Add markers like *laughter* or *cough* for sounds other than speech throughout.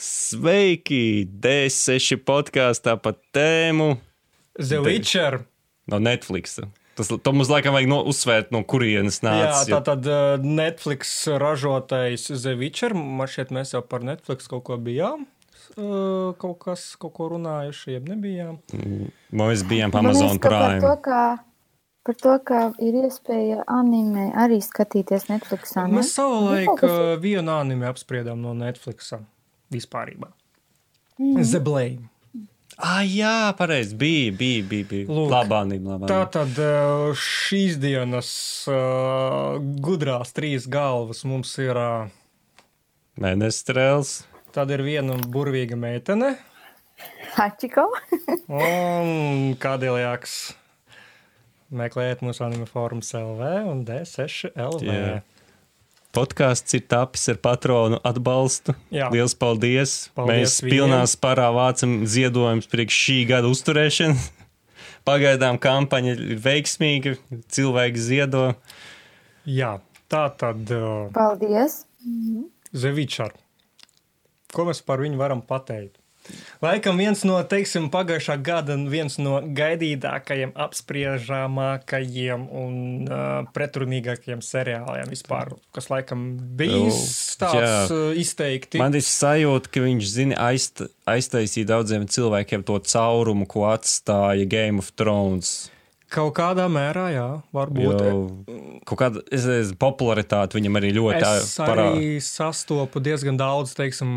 Sveiki! D6 podkāstā par tēmu The Witcher. no Netflix. Tas to mums laikam vajag no, uzsvērt, no kurienes Jā, nācis. tā tad uh, Netflix ražotais The Witcher. Man šķiet, mēs jau par Netflix kaut ko bijām. Uh, kaut kas, kaut ko runājuši, jeb nebijām. Mēs bijām Amazon liekas, ka Par to, Prime. ka, par to, ka ir iespēja anime arī skatīties Netflixā. ne? Mēs savulaik uh, vienu anime apspriedām no Netflix vispārībā. The Blame. Ah, jā, pareizi. Bija, bija, bija. bija. Lūk. Labānība, Tā labānība. tad uh, šīs dienas uh, gudrās trīs galvas mums ir. Uh, Mēnestrēls. tad ir viena burvīga meitene, Hachiko. *laughs* Un kādēļāks meklējiet mūsu anime formas LV un D6 LV. Jā. Podkāsts ir tapis ar patronu atbalstu. Jā. Liels paldies! Paldies Mēs pilnā spārā vācam ziedojumus priekš šī gada uzturēšanas. *laughs* Pagaidām kampaņa ir veiksmīga, cilvēki ziedo. Jā, tā tad uh, Paldies. Zevičar. Ko mēs par viņu varam pateikt? Laikam viens no, teiksim, pagājušā gada viens no gaidītākajiem, apspriežamākajiem un uh, pretrunīgākajiem seriāliem vispār, kas laikam bijis Jā. tāds uh, izteikti. Man ir sajūta, ka viņš zina aizt, aiztaisīt daudziem cilvēkiem to caurumu, ko atstāja Game of Thrones. Kaut kādā mērā, jā, varbūt. Jo kāda es, es, popularitāte viņam arī ļoti Es parāda. arī sastopu diezgan daudz, teiksim,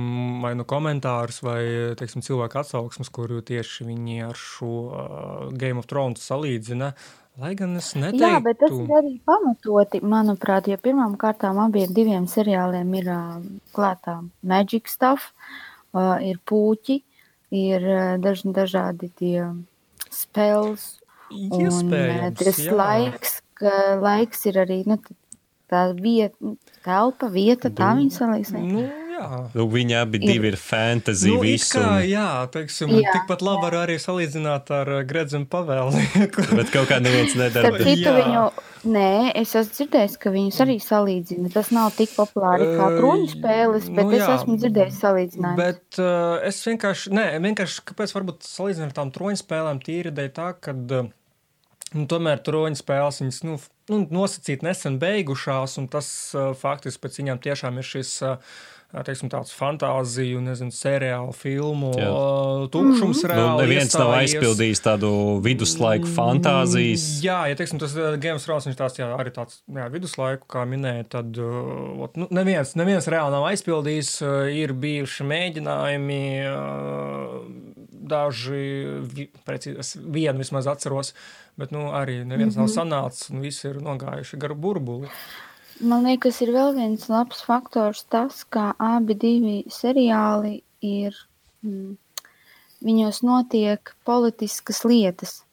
vai nu komentārus, vai teiksim, cilvēku atsauksmes, kuru tieši viņi ar šo uh, Game of Thrones salīdzina. Lai gan es neteiktu, Jā, bet tas ir arī pamatoti, manuprāt, jo pirmām kārtām abiem diviem seriāliem ir uh, klātā magic stuff, uh, ir pūķi, ir uh, daž, dažādi tie spēles, un uh, iespējams, tas jā. laiks, ka laiks ir arī, nu, tā vieta, telpa, vieta, tā viņa salīdzina. Nu, jā. Nu, viņi abi Ir- divi ir fantasy Nu, visu. kā, un- jā, teiksim, Jā, tikpat labi var arī salīdzināt ar uh, Gredzenu pavēlnieku. *laughs* Bet kaut kā neviens nedara. Bet- citu, viņu, nē, es esmu dzirdējis, ka viņus arī salīdzina. Tas nav tik populāri kā kroņu spēles, bet nu es jā. esmu dzirdējis salīdzinājumu. Bet uh, es vienkārši, nē, vienkārši, kāpēc varbūt salīdzināt ar tām troņu spēlēm, tīri dēļ tā, ka uh, nu, tomēr troņu spēles viņas nu, nu, nosacīt nesen beigušās, un tas uh, faktiski pēc viņām tiešām ir šis. Uh, Teiksim, tāds fantāziju, nezinu, seriālu, filmu, uh, tukšums Nu, reāli. neviens nav aizpildījis tādu viduslaiku fantāzijas. Jā, ja teiksim, tas Games Ross, viņš tāds jā, arī tāds jā, viduslaiku, kā minēja, tad uh, nu, neviens, neviens reāli nav aizpildījis. Uh, ir bijuši mēģinājumi, uh, daži, precīzi, vienu vismaz atceros, bet nu, arī neviens mm -hmm. nav sanācis un visi ir nogājuši garu burbuli. Man liekas, ir vēl viens labs faktors tas, ka abi divi seriāli ir, mm, viņos notiek politiskas lietas.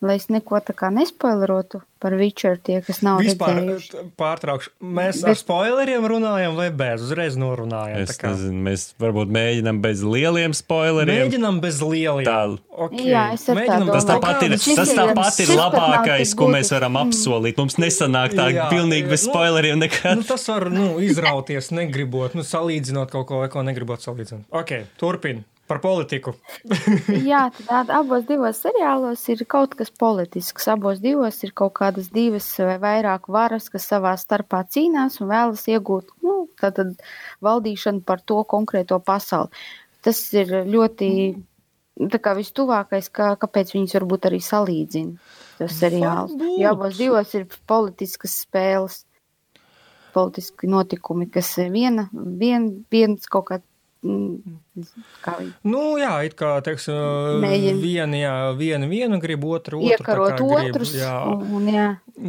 Lai es neko tā kā nespoilerotu par Witcher tie, kas nav Vispār redzējuši. pārtraukšu. Mēs ar Bet- spoileriem runājam vai bez? Uzreiz norunājam. Es tā kā. nezinu, mēs varbūt mēģinām bez lieliem spoileriem. Mēģinām bez lieliem. Tā. Okay. Jā, es ar tā Mēģinam domāju. Tas tāpat ir, tas tāpat ir labākais, ko mēs varam apsolīt. Mums nesanāk tā Jā, pilnīgi bez nu, spoileriem Nu, nekad. tas var nu, izrauties, negribot, nu, salīdzinot kaut ko, ko negribot salīdzināt. Ok, turpini par politiku. *laughs* Jā, tad abos divos seriālos ir kaut kas politisks. Abos divos ir kaut kādas divas vai vairāk varas, kas savā starpā cīnās un vēlas iegūt nu, tātad, valdīšanu par to konkrēto pasauli. Tas ir ļoti vistuvākais, kā, kāpēc viņas varbūt arī salīdzina tos seriālus. Jo abos divos ir politiskas spēles, politiski notikumi, kas viena, vien, viens kaut kā. Nu, jā, it kā, teiksim, viena, jā, viena, viena grib otru, otru. iekarot grib, otrus. jā. Un, un, jā.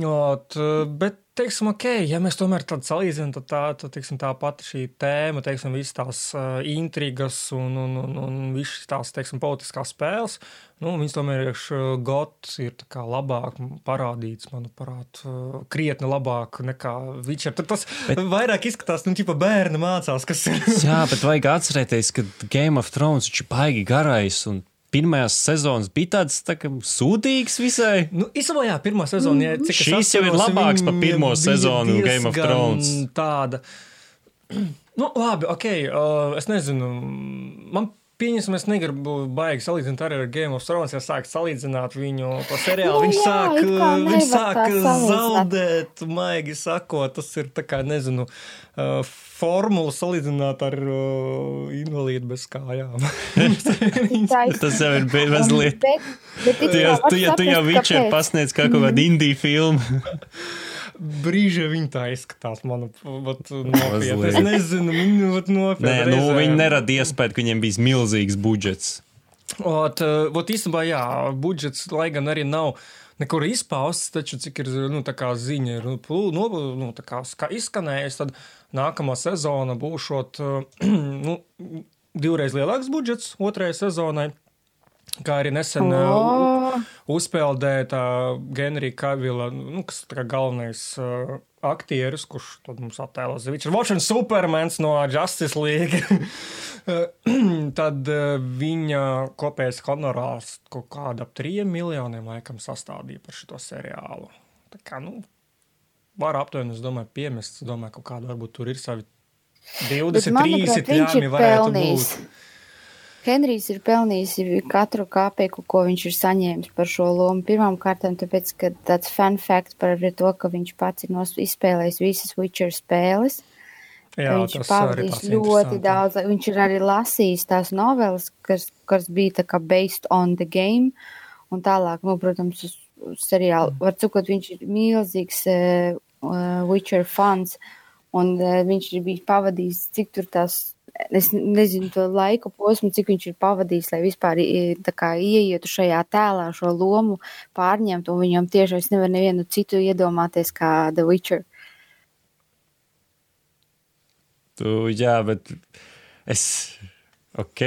Ot, bet, teiksim, ok, ja mēs tomēr tādu salīdzinām, tad tā, tad, teiksim, tā pati šī tēma, teiksim, visas tās uh, intrigas un, un, un, un visas tās, teiksim, politiskās spēles, nu, viņas tomēr ir gods, ir tā kā labāk parādīts, manuprāt, uh, krietni labāk nekā Witcher. Tad tas bet... vairāk izskatās, nu, tipa bērni mācās, kas ir. Jā, bet vajag atcerēties, ka Game of Thrones taču baigi garais. Un pirmās sezonas bija tāds tā kā sūdīgs visai. Nu, īstenībā, jā, pirmā sezona, ja, cik Šīs jau ir atceros, labāks par viņa pirmo sezonu Game of Thrones. Tāda. *clears throat* Nu, labi, ok. Uh, es nezinu. Man Pieņemsim, es negribu baigi salīdzināt arī ar Game of Thrones. Ja sāk salīdzināt viņu to seriālu, Nu viņš jā, sāk, viņš sāk zaudēt, maigi sakot. Tas ir tā kā, nezinu, uh, formula salīdzināt ar uh, invalīdu bez kājām. *laughs* Tas jau ir mazliet. Bet, bet it Tu jau, tu, ja tu jau Witcher kāpēc. pasniedz kā kaut kādu indiju filmu. *laughs* Brīži viņi tā izskatās, manuprāt, nopietni. Mazliet. Es nezinu, viņi vat nopietni. Nē, nu, viņi nerada iespēju, ka viņiem bija milzīgs budžets. Ot, eh, ot īstenībā, jā, budžets, lai gan arī nav nekur izpausts, taču cik ir nu, ziņa, ir nu, nu, izskanējis, tad nākamā sezona būšot *clears throat* nu, divreiz lielāks budžets otrajai sezonai. Kā arī nesen eh, O, uzpeldēja tā Genrija Kavila, nu, kas ir galvenais uh, aktieris, kurš mums attēlo Viņš ir Watching Supermans no Justice League. *laughs* *clears throat* tad uh, viņa kopējais honorārs kaut kāda ap 3 miljoniem laikam sastādīja par šo seriālu. Tā kā, nu, var aptuveni, es domāju, piemest, es domāju, kaut kāda varbūt tur ir savi 20, bet, manuprāt, 30 viņš ir pelnījis. būt. Henrijs ir pelnījis katru kāpēku, ko viņš ir saņēmis par šo lomu. Pirmkārt, tāpēc, ka tāds fun fact par to, ka viņš pats ir izspēlējis visas Witcher spēles. Jā, viņš ir pavadījis ļoti daudz. Viņš ir arī lasījis tās novelas, kas, kas bija tā kā based on the game. Un tālāk, nu, protams, uz, seriālu. Var cikot, viņš ir milzīgs uh, Witcher fans. Un uh, viņš ir bijis pavadījis, cik tur tās, es nezinu to laika posmu, cik viņš ir pavadījis, lai vispār kā ieietu šajā tēlā, šo lomu pārņemt. Un viņam tieši es nevaru nevienu citu iedomāties kā The Witcher. Tu, jā, bet es. Ok.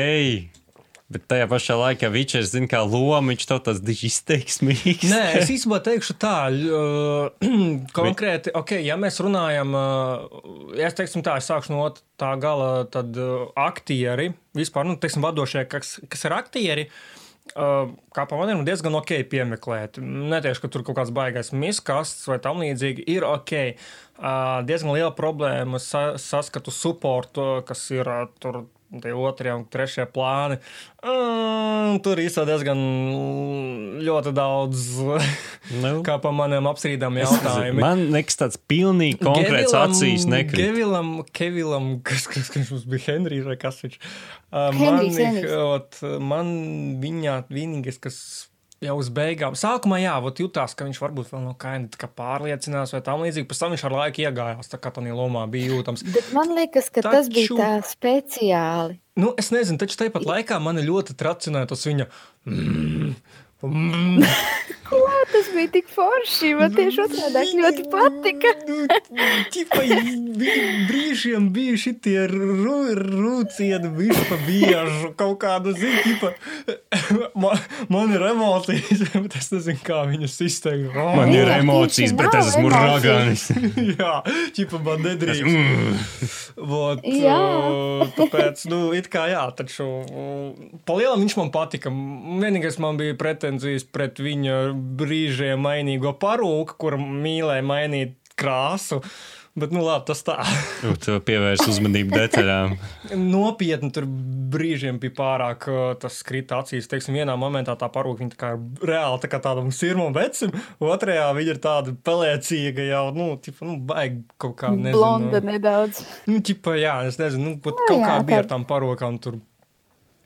Bet tajā pašā laikā Vičers zina, kā loma, viņš to tāds diži izteiksmīgs. Nē, es īstenībā teikšu tā, ļ- *clears throat* *clears throat* konkrēti, ok, ja mēs runājam, uh, ja es teiksim tā, es sākšu no tā gala, tad uh, aktieri, vispār, nu, teiksim, vadošie, kas, kas ir aktieri, uh, kā pa maniem, diezgan ok piemeklēt. Netieši, ka tur kaut kāds baigais miskasts vai tam līdzīgi, ir ok. Uh, Diezgan liela problēma sa saskatu supportu, kas ir uh, tur tie otrie un trešie plāni. Mm, tur īstenībā diezgan ļoti daudz, Nu. *laughs* kā pa maniem apstrīdām jautājumiem. Man liekas, tāds pilnīgi konkrēts Gevilam- acīs nekrīt. Gevilam, Kevilam, kas, kas, kas mums bija Henrijs vai kas viņš? Uh, man, ot, man viņa vienīgais, kas jau uz beigām, sākumā jā, jutās, ka viņš varbūt vēl no kaina pārliecinās vai tam līdzīgi, pēc tam viņš ar laiku iegājās, tā kā tādā lomā bija jūtams. Bet man liekas, ka tas bija Taču- tā speciāli. Nu, es nezinu, taču tāpat laikā man ļoti tracināja tas viņa. Mm, *laughs* Ko tas bija tik forši? Man tieši otrādi ļoti patika. *laughs* Tipa, vi- brīžiem bija šitie rūcieni, visu biežu kaut kādu zinu, tipa, *laughs* man, man ir emocijas, bet es nezinu, kā viņas izteikt. Man ir emocijas, bet es esmu raganis. Jā, čipa man nedrīkst. Mm. Vot, Jā. tāpēc, nu, it kā jā, taču palielam viņš man patika. Vienīgais man bija pretenzijas pret viņa brīžiem mainīgo parūku, kur mīlēja mainīt krāsu. Bet, nu, labi, tas tā. *laughs* Nu, Tu pievērs uzmanību detaļām. *laughs* Nopietni tur brīžiem bija pārāk uh, tas krita acīs. Teiksim, vienā momentā tā parūka viņa tā kā ir reāli tā kā tādam sirmam vecim, otrajā viņa ir tāda pelēcīga jau, nu, tipa, nu, baigi kaut kā, nezinu. Blonda nedaudz. Nu, ķipa, jā, es nezinu, nu, pat Nu, kaut jā, kā bija ar tām parokām tur.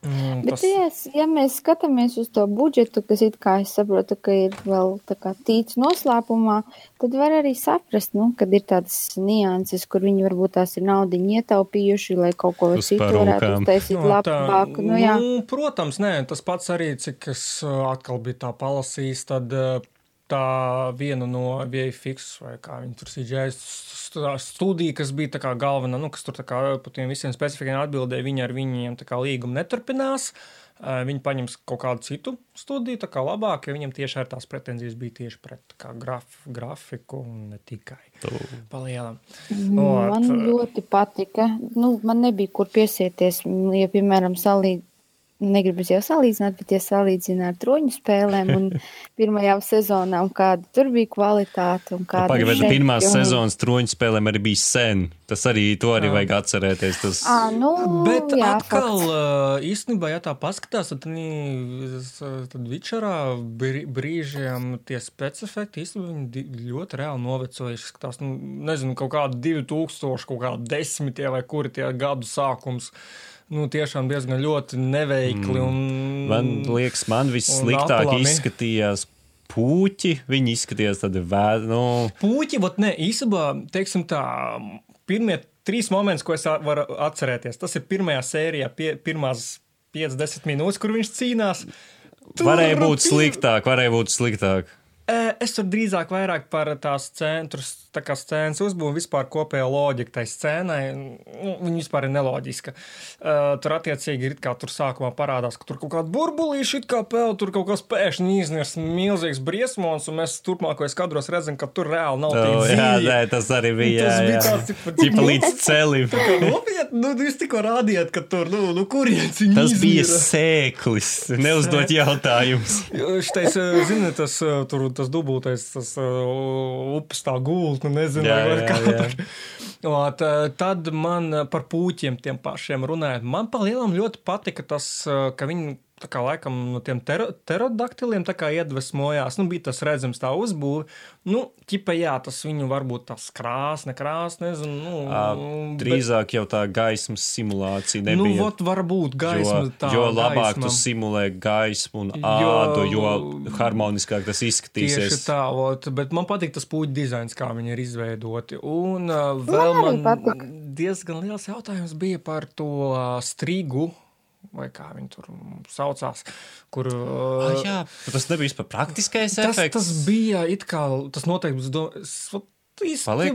Mm, Bet, ja, es- ja mēs skatāmies uz to budžetu, kas it kā es saprotu, ka ir vēl tā kā tīts noslēpumā, tad var arī saprast, nu, kad ir tādas nianses, kur viņi varbūt tās ir naudiņu ietaupījuši, lai kaut ko citu varētu uztaisīt Nu, tā, labāk. Nu, jā. nu, protams, nē, tas pats arī, cik es atkal biju tā palasījis, tad uh, tā viena no VFX, vai kā viņi tur CGI st- studija, kas bija tā kā galvenā, nu, kas tur kā par tiem visiem specifikiem atbildēja, viņi ar viņiem tā kā līgumu neturpinās. Viņi paņems kaut kādu citu studiju, tā kā labāk, jo viņam tieši ar tās pretenzijas bija tieši pret graf, grafiku un ne tikai palielam. Man ļoti patika. Nu, man nebija kur piesieties, ja, piemēram, salīdzināt. Negribas jau salīdzināt, bet ja salīdzina ar troņu spēlēm un *laughs* pirmajām sezonām, kāda tur bija kvalitāte un kāda Pagaidām, šeit, pirmās jo- sezonas troņu spēlēm arī bija sen. Tas arī to arī vajag atcerēties. Tas, Ā, nu, Bet jā, atkal, fakts. uh, īstenībā, ja tā paskatās, tad, tad Vičarā brī- brīžiem tie specifekti īstenībā ļoti reāli novecojuši. Skatās, nu, nezinu, kaut kādi 2000, kaut kādi desmitie vai kuri tie gadu sākums. Nu, tiešām diezgan ļoti neveikli. Un, man liekas, man vissliktāk izskatījās puķi. Viņi izskatījās tādi vēdi. Nu, Puķi, vat ne, īstenībā, teiksim tā, pirmie trīs momenti, ko es varu atcerēties, tas ir pirmajā sērijā, pie, pirmās 50 minūtes, kur viņš cīnās. Tur varēja būt pie- sliktāk, varēja būt sliktāk. Es tur drīzāk vairāk par tās centrus, tā kā scēnas uzbūvu, vispār kopējo loģiku tai scēnai. Nu, viņa vispār ir neloģiska. Uh, tur attiecīgi ir kā tur sākumā parādās, ka tur kaut kāda burbulīša it kā pēl, tur kaut kas pēkšņi iznies milzīgs briesmons, un mēs turpmākajos kadros redzam, ka tur reāli nav Oh, tik jā, nē, tas arī bija. Tas jā, bija jā. tāds, tipa, Ķipa līdz celim. Nopietni, nu, jūs tikko rādījāt, ka tur, nu, nu kurienes viņi Tas bija sēklis. Neuzdot jautājumus. Šitais, zini, tas, tur, tas dubultais, tas upes tā gulta, nu, nezinu, Jā, jā, jā. Ot, eh, tad man par pūķiem tiem pašiem runājot, man pa lielam ļoti patika tas, eh, ka viņi tā kā laikam no tiem tero, pterodaktiliem tā kā iedvesmojās, nu, bija tas redzams tā uzbūve. Nu, ķipa, jā, tas viņu varbūt tas krās, nekrās, nezinu, nu, Ā, bet- Drīzāk jau tā gaismas simulācija Nu, nebija. vot varbūt gaisma jo, tā. jo labāk gaisma. tu simulē gaismu un Jo- ādu, jo harmoniskāk tas Tieši izskatīsies. tā, ot, bet man patīk tas puķu dizains, kā viņi ir izveidoti. Un uh, vēl arī man, patika. diezgan liels jautājums bija par to uh, strīgu, vai kā viņi tur saucās. Kur, Ah, uh, jā, tas nebija vispār praktiskais tas, efekts. tas bija it kā, tas noteikti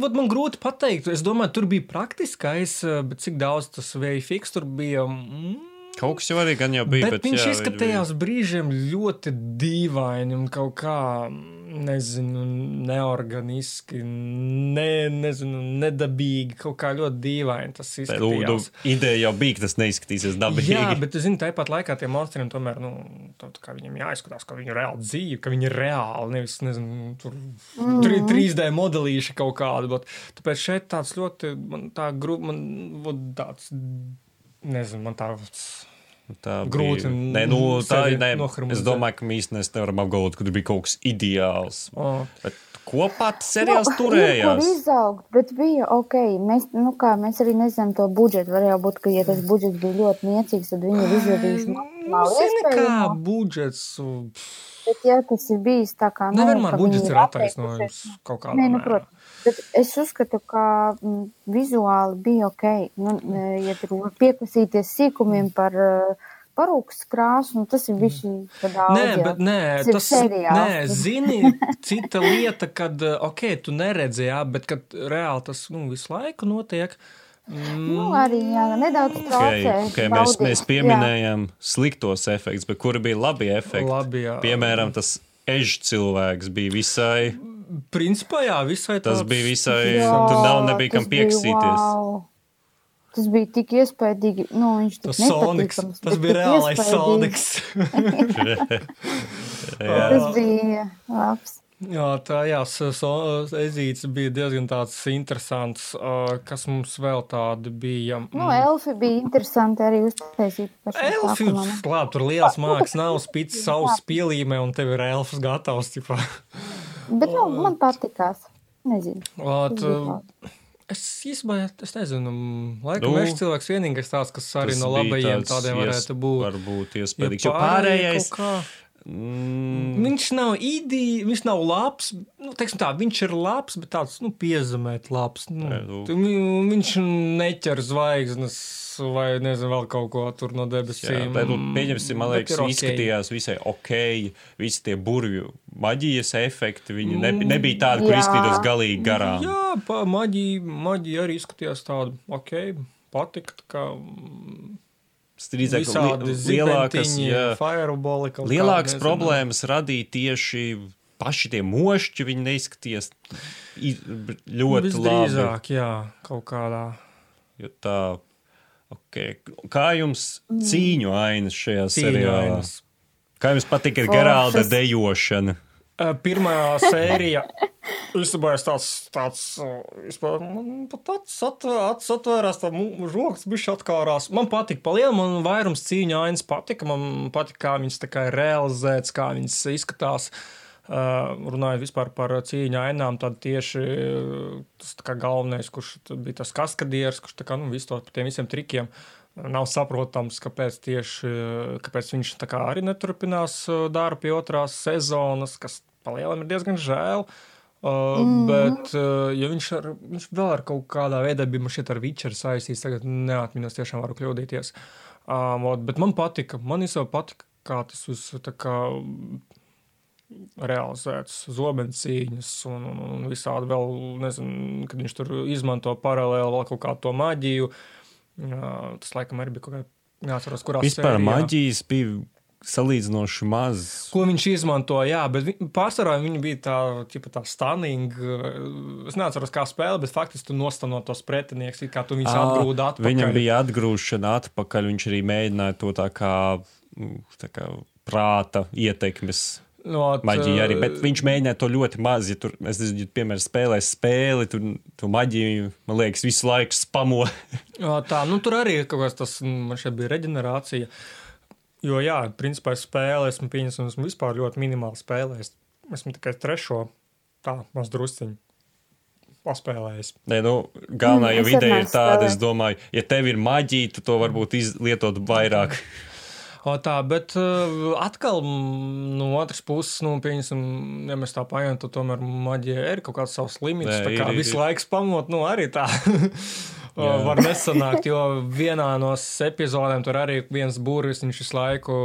vat man grūti pateikt. Es domāju, tur bija praktiskais, uh, bet cik daudz tas VFX tur bija. Mm, Kaut kas jau arī gan jau bija. Bet, Bet, bet viņš jā, izskatījās brīžiem ļoti dīvaini un kaut kā, nezinu, neorganiski, ne, nezinu, nedabīgi. Kaut kā ļoti dīvaini tas Tā, izskatījās. ideja jau bija, ka tas neizskatīsies dabīgi. Jā, bet, zini, tāpat laikā tiem monstriem tomēr, nu, tā, tā kā viņiem jāizskatās, ka viņi ir reāli dzīvi, ka viņi ir reāli, nevis, nezinu, tur mm. 3D modelīši kaut kādi. Bet, tāpēc šeit tāds ļoti, man tā grūti, man vot tāds, nezinu, man tāds. Tā Grūti bija. Nē, nu, tā ir. Ne, es domāju, ka mēs īstenībā nevaram apgalvot, ka tur bija kaut kas ideāls. O, Bet kopā tas seriāls Nu, Ir, kur turējās. izaugt, bet bija ok. Mēs, nu kā, mēs arī nezinām to budžetu. Varēja būt, ka, ja tas budžets bija ļoti niecīgs, tad viņi ir izdarījuši Nu, maksimāli zini, kā budžets. Bet, ja tas ir bijis tā kā. Nu, Nevienmēr budžets ir attaisnojums kaut kādā Nē, nu, protams. Bet es uzskatu, ka mm, vizuāli bija ok. Nu, ja tur piekasīties sīkumiem par uh, parūkas krāsu, nu, tas ir bijis daudz. Nē, jau. bet nē, Tas ir tas seriāls. nē, zini, cita lieta, kad, uh, ok, tu neredzi, jā, bet kad reāli tas nu, visu laiku notiek. Mm, Nu, arī jā, nedaudz Okay, traucē. okay, mēs, baudīt. mēs Jā. pieminējām sliktos efektus, bet kuri bija labi efekti? Labi, jā. Piemēram, tas ežu cilvēks bija visai. Principā, jā, visai Tas tāds- bija visai. Jā, Tur nav nebija kam tas bija pieksīties. wow. Tas bija tik iespaidīgi. Nu, viņš tik Tas Sonics, nepatīkams, tas bija reālais. *laughs* *laughs* Jā. Tas bija labs. Jā, tā jā, so, ezīts bija diezgan tāds interesants, kas mums vēl tādi bija. Nu, elfi bija interesanti arī uztaisīt. pašā Elfi, sākumā, nu. labi, tur liels mākslinieks nav spīdis savus pielīmē, un tev ir elfs gatavs. Ķipā. Bet nu, man patikās. Nezinu. Labi. Es īstenībā, es nezinu, laikam, Nu, es cilvēks vienīgais tāds, kas arī no labajiem tādiem varētu būt. Varbūt Ja iespējams. Jo pārējie pārējais. kaut kā- Mm, Viņš nav īdī, viņš nav labs. Nu, teiksim tā, viņš ir labs, bet tāds nu, piezemēt labs. Nu, Nē, nu. viņš neķer zvaigznes vai nezinu, vēl kaut ko tur no Jā, debesīm. bet, nu, pieņemsim, man liekas, ir ok. izskatījās visai ok. Visi tie burvju maģijas efekti, viņi nebija, nebija tādi, kur Jā. izskatījās galīgi garām. Jā, pa, maģija, maģija arī izskatījās tāda, ok, patika. Kā, visādi li lielākas, jā, lielākas problēmas radīja tieši paši tie mošķi. Viņi neizskatījās i- ļoti labi. Visdrīzāk, jā, kaut kādā. Jo tā Okay. Kā jums cīņu ainas šajā Cīņu seriālā? ainas. Kā jums patīk Foršas. Geralda dejošana? Uh, Pirmā sērija ir tāds, tāds uh, vispār, man pat acis atv- acis atvērās, tā žoks bišķi atkārās. Man patika, palielam, man vairums cīņa ainas patika, man patika, kā viņas tā kā ir realizētas, kā viņas izskatās. Uh, runājot vispār par cīņu ainām, tad tieši tas tā kā galvenais, kurš bija tas kaskadieris, kurš tā kā, nu, visu to par tiem visiem trikiem uh, nav saprotams, kāpēc tieši, kāpēc viņš tā kā arī neturpinās darbu pie otrās sezonas, kas palielam ir diezgan žēl. Uh, mm. Bet, uh, ja viņš, ar, viņš vēl ar kaut kādā veidā bija man šeit ar Witcheru saistīts, tagad neatminos, tiešām varu kļūdīties. Um, ot, bet man patika, man īstenībā patika, kā tas tā kā realizēts, zobencīņas un, un, un visādi vēl, nezinu, kad viņš tur izmanto paralēli vēl kaut kādu to maģiju. Jā, tas laikam arī bija kaut kā, neatceros, kurā Vispār sērijā. maģijas bija salīdzinoši maz. Ko viņš izmantoja, jā, bet vi- pārsvarā viņa bija tā, ķipa, tā stunning. uh, Es neatceros, kā spēle, bet faktiski tu nostano tos pretinieks, kā tu viņus atgrūdi atpakaļ. Viņam bija atgrūšana atpakaļ, viņš arī mēģināja to tā kā, mm, tā kā prāta ietekmes no, maģiju arī, bet viņš mēģināja to ļoti maz. Ja tur, es nezinu, ja, piemēram, spēlēs spēli, tur to maģiju, man liekas, visu laiku spamo. *laughs* Tā, nu tur arī kaut kas tas, mm, man šeit bija reģenerācija. Jo, jā, principā es spēlēju, esmu pieņems, un esmu vispār ļoti minimāli spēlējis. Esmu tikai trešo, tā, maz drusciņu paspēlējis. Nē, nu, galvenā Mm, jau es ideja ir tāda, es spēlējis. domāju, ja tev ir maģija, tu to varbūt izlietot vairāk. *laughs* O, tā, bet uh, atkal mm, no otras puses, nu, pieņemsim, ja mēs tā paņemam, tad tomēr maģija ir kaut kāds savs limits. Nē, tā kā ir, visu ir. laiku spamot, nu, arī tā. *laughs* Jā. Var nesanākt, jo vienā no epizodēm tur arī viens būris, viņš visu laiku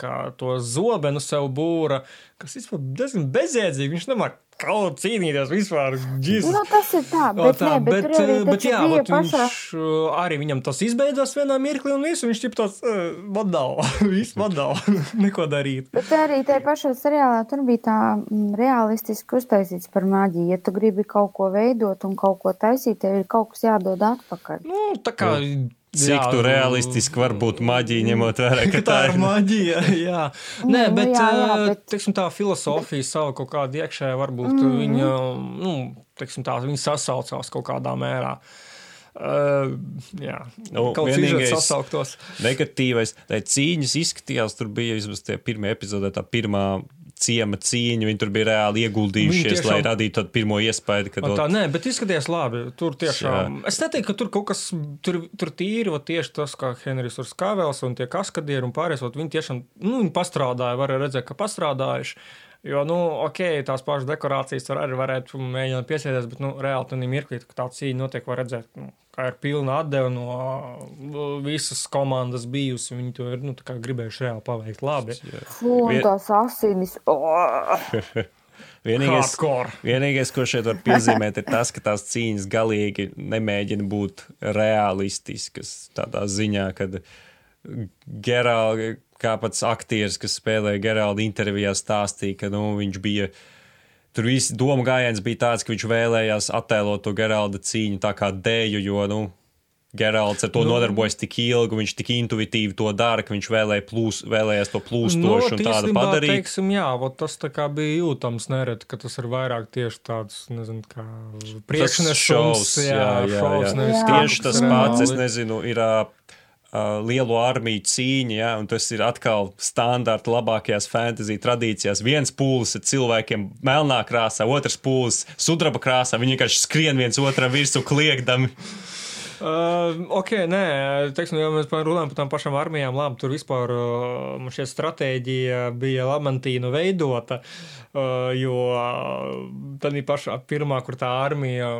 kā, to zobenu sev būra, kas vispār diezgan bezjēdzīgi. Viņš nemāk kaut kā cīnīties vispār. Džis. Nu, tas ir tā, O, bet, tā, nē, bet, bet, bet, tur arī eh, bet jā, vat viņš pašā. uh, arī viņam tas izbeidzās vienā mirklī, un visu viņš ir tāds uh, vadāvā. *laughs* Viss vadāvā. *laughs* Neko darīt. Bet arī tajā pašā seriālā tur bija tā mm, realistiski uztaisīts par maģiju. Ja tu gribi kaut ko veidot un kaut ko taisīt, tev ir kaut kas jādod atpakaļ. Nu, tā kā. Cik jā, tu nu, realistiski var būt maģija, ņemot vērā, ka tā ir maģija. Jā, Nē, Nu, bet, jā, jā, bet- Teiksim, tā filozofija savu kaut kādu iekšēju, varbūt mm. viņa, nu, teiksim, tā, viņa sasaucās kaut kādā mērā. Uh, jā, Nu, kaut vienīgais- sasauktos. Negatīvais, tā cīņas izskatījās, tur bija vismaz tie pirmie epizodē, tā pirmā ciema cīņa, viņi tur bija reāli ieguldījušies, tiešām... lai radītu tādu pirmo iespēju, ka Un Tā, nē, bet izskatījās labi. Tur tiešām. Es neteiktu, ka tur kaut kas tur, tur tīri, vat tieši tas, kā Henrijs Urs Kāvels un tie kaskadieri un pārējais, viņi tiešām, nu, viņi pastrādāja, varēja redzēt, ka pastrādājuši. Jo, nu, ok, tās pašas dekorācijas tur arī varētu mēģināt piesēties, bet, nu, reāli tur mirklī, kad tā cīņa notiek, var redzēt, nu, kā ir pilna atdeva no uh, visas komandas bijusi. Viņi to ir, nu, tā kā gribējuši reāli paveikt labi. Fū, Vien- tās asinis. Oh! *laughs* Vienīgais, Hardcore. vienīgais, ko šeit var piezīmēt, ir tas, ka tās cīņas galīgi nemēģina būt realistiskas tādā ziņā, kad Gerāli, kā pats aktieris, kas spēlēja Gerāla intervijā, stāstīja, ka nu, viņš bija. Tur viss doma gājiens bija tāds, ka viņš vēlējās attēlot to Geralda cīņu tā kā dēļu, jo, nu, Geralds ar to Nu. nu, nodarbojas tik ilgi, viņš tik intuitīvi to dara, ka viņš vēlēja plūs, vēlējās to plūstošu un tādu padarīt. Teiksim, jā, tas bija jūtams nereti, ka tas ir vairāk tieši tāds, nezinu, kā priekšnesums. šovs, jā, jā, šovs, jā. nevis Jā. kaut Tieši tas pats, es nezinu, ir uh, uh, lielo armiju cīņa, ja, un tas ir atkal standarta labākajās fantasy tradīcijās. Viens pūlis ir cilvēkiem melnā krāsā, otrs pūlis sudraba krāsā. Viņi vienkārši skrien viens otram virsū kliegdami. Uh, ok, nē, teiksim, ja mēs runājam par tām pašām armijām, labi, tur vispār uh, šī stratēģija bija Lamantīna veidota, uh, jo tad bija pašā pirmā, kur tā armija,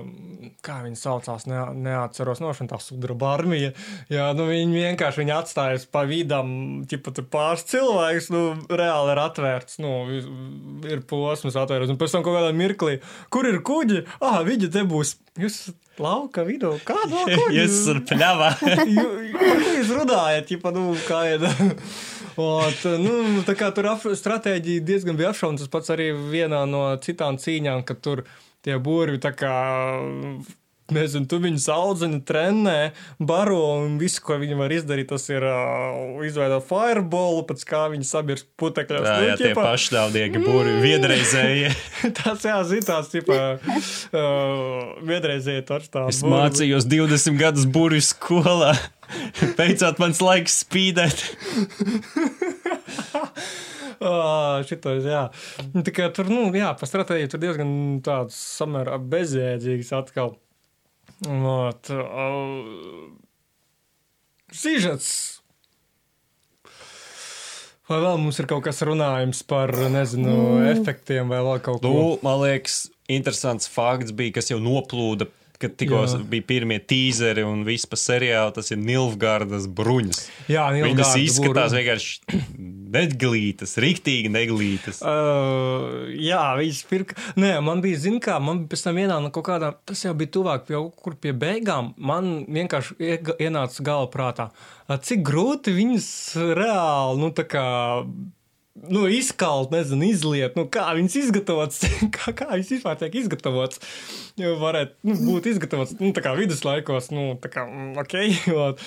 kā viņi saucās, ne, neatceros nošana, tā sudraba armija, jā, nu viņi vienkārši viņi atstājas pa vidam, tipa tur pāris cilvēks, nu, reāli ir atvērts, nu, ir posms atvērts, un pēc tam kaut kādā mirklī, kur ir kuģi? Ah, viņi te būs, jūs lauka vidū, kādu *laughs* vēl kuģi? Jūs esat pļāvā. Ju- Par ko jūs runājat? Ķipa, nu, kā ir? *laughs* Ot, nu, tā kā tur stratēģija diezgan bija apšaubāma. Tas pats arī vienā no citām cīņām, kad tur tie burvi tā kā nezinu, tu viņus audzini, trenē, baro un visu, ko viņi var izdarīt, tas ir uh, izveidot fireballu, pēc kā viņi sabirst putekļos. Nu, jā tie pašnāvnieki, būri viedreizēji. *laughs* Tas jā, zitās, tipā, uh, vienreizēji touchdown. Es mācījos 20 gadus burbuļu skolā. Beidzot, mans laiks spīdēt. *laughs* Oh, šitais, jā. Tā kā tur, nu, jā, pa stratēģiju tur diezgan tāds samērā bezjēdzīgs atkal. Ot, uh, Sižets. Vai vēl mums ir kaut kas runājams par, nezinu, mm. efektiem vai vēl kaut ko? Nu, man liekas, interesants fakts bija, kas jau noplūda, kad tikko bija pirmie tīzeri un viss pa seriālu. Tas ir Nilfgārdas bruņas. Jā, Viņas Nilfgaarda izskatās būra. vienkārši neglītas, riktīgi neglītas. Uh, jā, viņš pirka. Nē, man bija, zināmā kā, man pēc tam vienā no kaut kādām, tas jau bija tuvāk pie kaut kur pie beigām. Man vienkārši ienāca galva prātā, cik grūti viņas reāli, nu, tā kā. Nu, izkalt, nezinu, izliet, nu, kā viņas izgatavotas, *laughs* kā, kā viņas vispār tiek izgatavotas. Jo varētu nu, būt izgatavotas, nu, tā kā viduslaikos, nu, tā kā, mm, ok, *laughs* ot.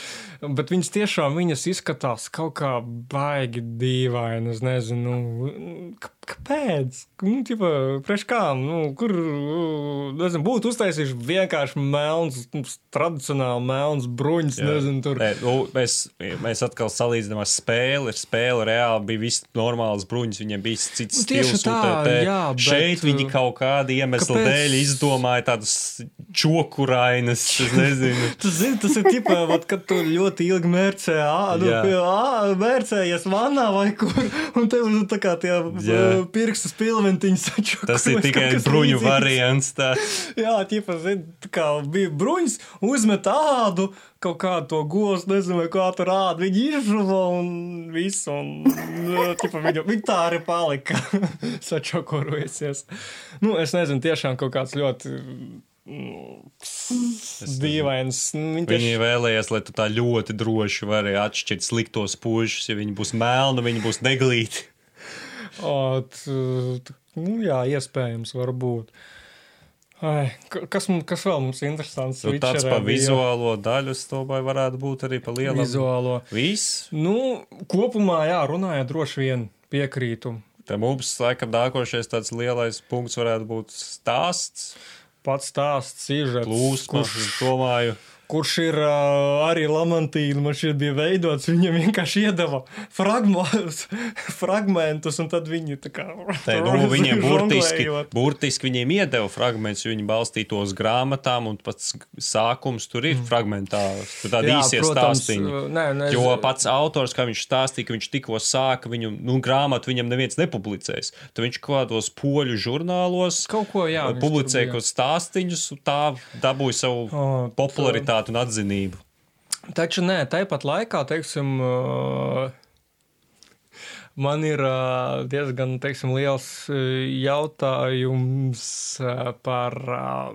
bet viņas tiešām, viņas izskatās kaut kā baigi dīvaini, es nezinu, nu, kāpēc? Nu, tipa, priekš kā, nu, kur, nezinu, būtu uztaisījuši vienkārši melns, nu, tradicionāli melns bruņas, nezinu, tur. Nē, nu, mēs, mēs atkal salīdzinām ar spēli. Ir spēle reāli bija viss normāls bruņas, viņiem bija cits Nu, stils. tā, te- jā, bet, šeit viņi kaut kāda iemesla kāpēc? dēļ izdomāja tādas čokurainas, nezinu. *laughs* Tas, zini, tas ir tipā, vat, kad tu ļoti ilgi mērcē, ā, nu, mērcējies vannā vai kur, un tev tā kā tie Jā. Pirkstu spilventiņi saču. Tas ir tikai bruņu variants. Tāds. Jā, tipā, zini, tā kā bija bruņas, uzmet ādu, kaut kādu to gostu, nezinu, kā tur ādu, viņi izžuva un viss, un, nu, tipā, viņi, viņi tā arī palika, *laughs* sačokorusies. Nu, es nezinu, tiešām kaut kāds ļoti mm, dīvains. Viņi Viņi vēlējās, lai tu tā ļoti droši vari atšķirt sliktos pušus. Ja viņi būs melni, viņi būs neglīti. Ot, t- nu, jā, iespējams, varbūt. Ai, ka- kas, mums- kas vēl mums ir interesants? Nu, tāds Witcherā pa bija vizuālo daļu, es domāju, varētu būt arī pa lielam. Vizuālo. Viss. Nu, kopumā, jā, runājot, droši vien piekrītu. Te mums, laikam, nākošais tāds lielais punkts varētu būt stāsts, Pats stāsts, sižets, plūsma. kurš, domāju, kurš ir uh, arī Lamantīna, man šķiet, bija veidots. Viņam vienkārši iedeva fragmentus, *laughs* fragmentus un tad viņi tā kā. Te, nu, *laughs* viņiem burtiski, burtiski viņiem iedeva fragmentus, jo viņi balstītos grāmatām, un pats sākums tur ir fragmentārs. Tur tādi īsie stāstīņi. nē, nē, es- Jo pats autors, kā viņš stāstīja, ka viņš tikko sāka viņu nu, grāmatu, viņam neviens nepublicēs. Tad viņš kaut kādos poļu žurnālos Kaut ko, jā. publicēja kaut stāstīņus, un tā dabūja savu O, popularitāti un atzinību. Taču nē, tāpat laikā, teiksim, man ir diezgan teiksim, liels jautājums par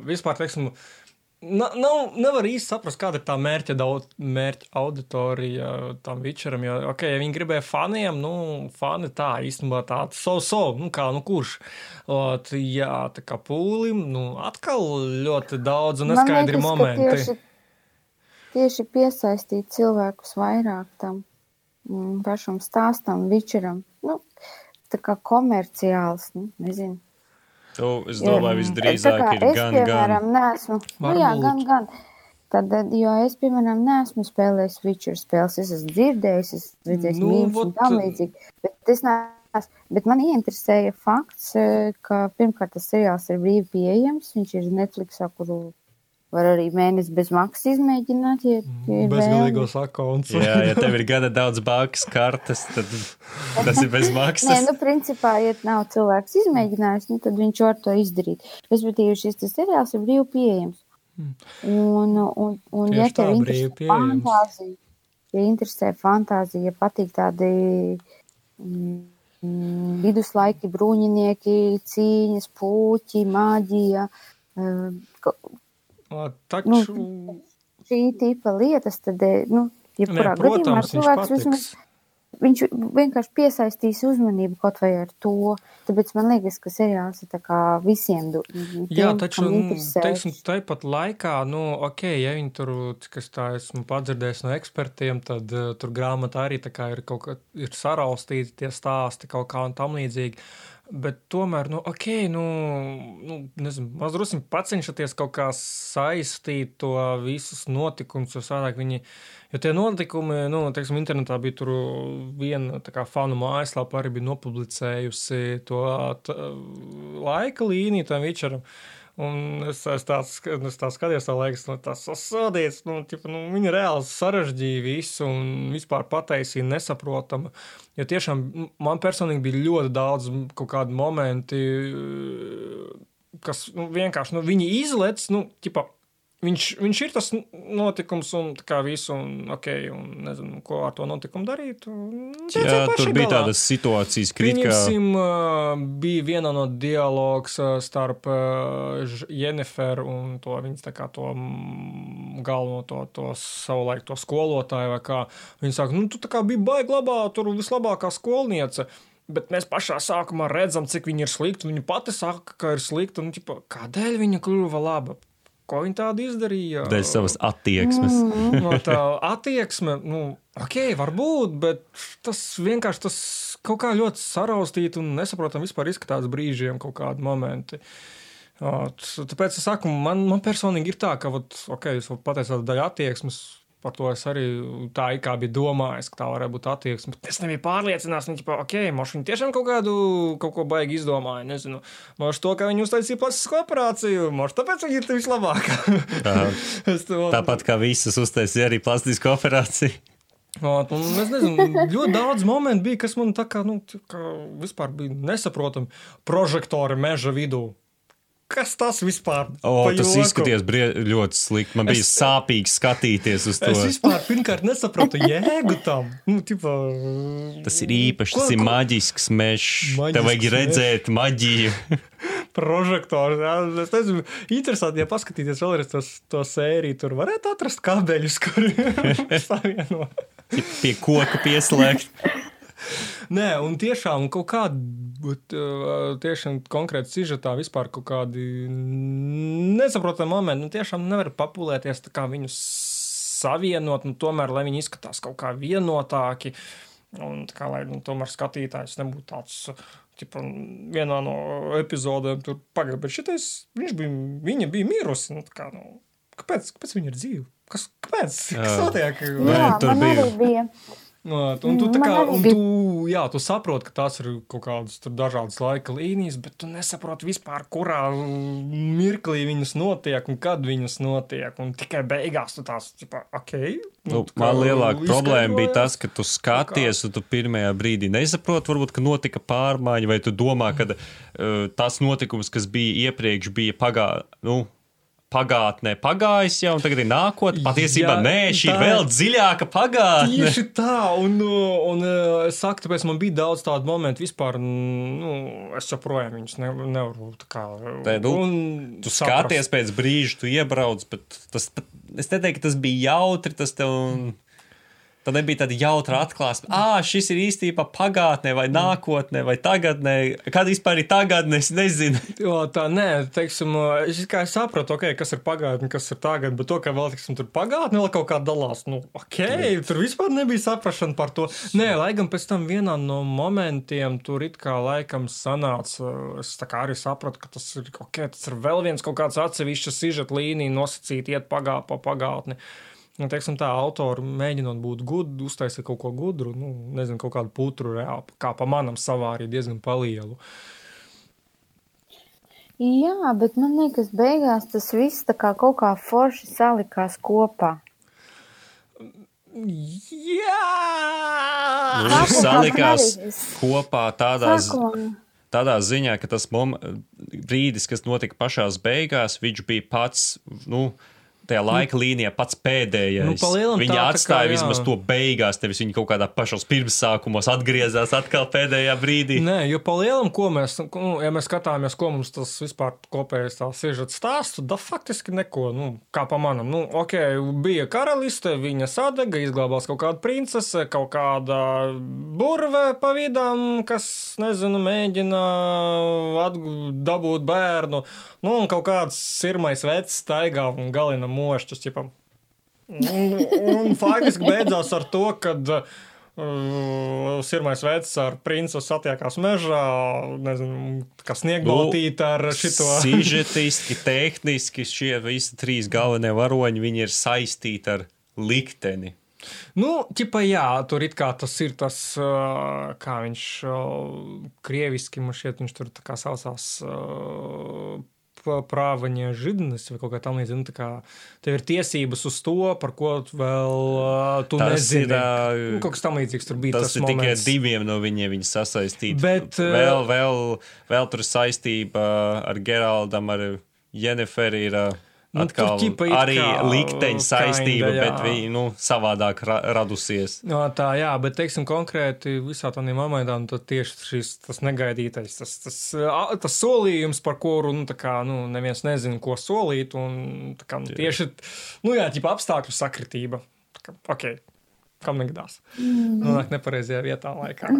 vispār, teiksim, Na, nav, nevar īsti saprast, kāda ir tā mērķa, daudz, mērķa auditorija tam Witcheram. Jo, ok, ja viņi gribēja faniem, nu, fani tā īstenībā tāda so-so, nu, kā, nu, kurš. Ot, jā, tā kā pūlim, nu, atkal ļoti daudz un neskaidri momenti. Tieši, tieši piesaistīt cilvēkus vairāk tam mm, pašam stāstam, vičeram. Nu, tā kā komerciāls, nu, nezinu. Tu, es domāju, visdrīzāk ir es, gan, gan. piemēram, neesmu. Nu, jā, gan, gan. Tad, eh, jo es, piemēram, neesmu spēlējis Witcher spēles. Es esmu dzirdējis, es redzēju, Nu, nu, mīmīm un tam līdzīgi. Bet es neesmu. Bet man ieinteresēja fakts, eh, ka pirmkārt tas seriāls ir brīvi pieejams. Viņš ir Netflixā, kuru var arī mēnesi bez maksas izmēģināt. Ja, ja ir Bezgalīgos akons. Jā, ja tev ir *laughs* gana daudz bankas kartes, tad tas ir bez Nē, maksas. nu, principā, ja nav cilvēks izmēģinājis, nu, tad viņš var to izdarīt. Respektīvi, šis seriāls ir brīvi pieejams. Un, un, un ja Tieši tā, tev interesē fantāzija, ja interesē fantāzija, ja patīk tādi mm, mm, viduslaiki bruņinieki, cīņas, puķi, maģija, eh, Taču, šī tipa lietas, tad, eh, nu, jebkurā Nē, gadījumā cilvēks vismaz viņš vienkārši piesaistīs uzmanību kaut vai ar to. Tāpēc man liekas, ka seriāls ir visiem. Tiem, Jā, taču, teiksim, tāpat laikā, nu, ok, ja viņi tur, kas tā esmu padzirdējis no ekspertiem, tad uh, tur grāmatā arī tā kā ir kaut kā ir saraustīti tie stāsti kaut kā un tam līdzīgi. Bet tomēr, nu, ok, nu, nu nezinu, mazliet pacenšaties kaut kā saistīt to visus notikumus, jo savādāk viņi, jo tie notikumi, nu, teiksim, internetā bija tur viena tā kā fanu mājaslapa arī bija nopublicējusi to tā, laika līniju tam Vičeram. Un es, es tāds, es tā skatījos, tā liekas, nu, tas sasodīts, nu, tipa, nu, viņi reāli sarežģīja visu un vispār pataisīja nesaprotamu. Jo tiešām man personīgi bija ļoti daudz kaut kādu momenti, kas nu, vienkārši, nu, viņi izlec, nu, tipa, Viņš, viņš ir tas notikums, un tā kā visu, un, okay, un nezinu, ko ar to notikumu darīt. Jā, tur bija galā. tādas situācijas, kritikā. Pieņemsim, bija viena no dialogs starp Jenniferu un to viņas tā kā to galveno to, to savulaik to skolotāju, vai kā. Viņa saka, nu, tu tā kā biji baigi labā, tur vislabākā skolniece. Bet mēs pašā sākumā redzam, cik viņa ir slikta. Viņa pati saka, ka ir slikta. Un, ķipa, kādēļ viņa kļuva laba? Ko viņi tādu izdarīja? Dēļ savas attieksmes. Mm. no tā attieksme, nu, ok, varbūt, bet tas vienkārši tas kaut kā ļoti saraustīti un nesaprotam vispār izskatās brīžiem kaut kādi momenti. Tāpēc es saku, man, man personīgi ir tā, ka, vat, ok, jūs pateicāt daļu attieksmes, Par to es arī tā kā biju domājis, ka tā varētu būt attieksme. Es nebiju pārliecināts, nu, ka, ok, moš viņi tiešām kaut kādu, kaut ko baigi izdomāja. Nezinu, moš to, ka viņi uztaisīja plastisku operāciju, moš tāpēc viņi ir vislabākā. *laughs* to... Tāpat kā visas uztaisīja arī plastisku operāciju. Un es nezinu, ļoti daudz momentu bija, kas man tā kā, nu, tā kā vispār bija nesaprotami. Prožektori meža vidū. Kas tas vispār ir? O, tas izskatījās ļoti slikti. Man bija es, sāpīgi skatīties uz to. Es vispār pirmkārt nesapratu jēgu tam. Nu, tipa, tas ir īpašs, ko, tas ir maģisks mežs. Tev vajag redzēt maģiju. *laughs* Prožektors. Jā. Es nezinu, interesanti, ja paskatīties vēlreiz to, to sēriju, tur varētu atrast kabeļus, kuriem *laughs* *laughs* savieno. Pie koka pieslēgt. Nē, un tiešām kaut kāda tiešām konkrēta sižetā vispār kaut kādi nesaprotami momenti. Nu, tiešām nevar papulēties tā kā viņus savienot, nu, tomēr, lai viņi izskatās kaut kā vienotāki. Un tā kā lai nu, tomēr skatītājs nebūtu tāds, ķipa, vienā no epizodēm tur pagaidi, bet šitais, viņš bija, viņa bija mirusi. Nu, kā, nu, kāpēc, kāpēc viņa ir dzīva? Kas, kāpēc? Kas notiek? Jā, tur bija. bija Un tu, kā, un tu, jā, tu saproti, ka tās ir kaut kādas dažādas laika līnijas, bet tu nesaproti vispār, kurā mirklī viņas notiek un kad viņas notiek. Un tikai beigās tu tās, tipa, ok. Nu, nu, man lielāka problēma bija tas, ka tu skaties, un tu pirmajā brīdī nesaproti, varbūt, ka notika pārmaiņa, vai tu domā, ka uh, tas notikums, kas bija iepriekš, bija pagājis. Nu, pagātnē pagājis jau, un tagad ir nākotnē. Patiesībā Jā, nē, šī ir vēl dziļāka pagātne. Tieši tā, un, un es saku, tāpēc man bija daudz tādu momentu vispār, nu, es joprojām viņus ne, nevaru tā kā. Tē, nu, tu saprast. skaties pēc brīža, tu iebrauc, bet tas, es neteiktu, ka tas bija jautri, tas tev. Mm Tad nebija tāda jautra atklāsme, ah, šis ir īstenībā pagātnē, vai nākotnē, vai tagadnē. Kad vispār ir tagadne, es nezinu. *laughs* jo, tā nē, teiksim, es kā es sapratu, okay, kas ir pagātne, kas ir tagadne, bet to, ka vēl, teiksim, tur pagātne vēl kaut kā dalās, nu, ok, Jā. tur vispār nebija saprašana par to. Nē, lai gan pēc tam vienā no momentiem tur it kā laikam sanāca, es tā kā arī sapratu, ka tas ir, ok, tas ir vēl viens kaut kāds atsevišķs sižet līnija nosacīt iet pagā, pa pagātni. Nu, teiksim, tā autori mēģinot būt gudri, uztaisīt kaut ko gudru, nu, nezinu, kaut kādu putru reāli, kā pa manam savā arī diezgan palielu. Jā, bet man liekas, beigās tas viss tā kā kaut kā forši salikās kopā. Jā, nu, tas salikās kopā tādā, tādā ziņā, ka tas mom, brīdis, kas notika pašās beigās, viņš bija pats, nu, tajā laika līnijā pats pēdējais. Nu, Viņi tā, tā kā, atstāja jā. vismaz to beigās, tevis viņi kaut kādā pašos pirmsākumos atgriezās atkal pēdējā brīdī. Nē, jo pa lielam, ko mēs, nu, ja mēs skatāmies, ko mums tas vispār kopējais tā sižets stāsts, tad faktiski neko, nu, kā pa manam. Nu, ok, bija karaliste, viņa sadega, izglābās kaut kāda princese, kaut kāda burve pa vidam, kas, nezinu, mēģina atgu- dabūt bērnu, nu, un kaut kāds sirmais vecs staigā un galina mošķus, ķipam. Un, un faktiski beidzās ar to, ka uh, sirmais veids ar princu satiekās mežā, nezinu, kas sniegbaltīt ar šito. *laughs* Sižetiski, tehniski šie visi trīs galvenie varoņi, viņi ir saistīti ar likteni. Nu, ķipa, jā, tur it kā tas ir tas, uh, kā viņš uh, krieviski man šķiet, viņš tur tā kā saucās. Uh, Prāvaņa židnis vai kaut kā tamlīdzīga. Nu, tā kā tev ir tiesības uz to, par ko vēl uh, tu Tas nezini. ir, ā, Nu, kaut kas tamlīdzīgs tur bija. Tas, Tas, ir tikai moments. diviem no viņiem viņi sasaistīti. Bet, uh, vēl, vēl, vēl tur saistība ar Geraldam, ar Jenniferu. Ir, ā, Nu, tur Atkal ķipa it arī kā, likteņa saistība, kinda, bet viņi nu, savādāk ra radusies. No, tā, jā, bet, teiksim, konkrēti visā tādā momentā, nu, tad tieši šis tas negaidītais, tas, tas, tas solījums, par kuru, nu, tā kā, nu, neviens nezina, ko solīt, un tā kā, nu, tieši, nu, jā, ķipa apstākļu sakritība. Kā, ok, kam negadās? Mm. Nonāk nepareizajā vietā laikā. *laughs*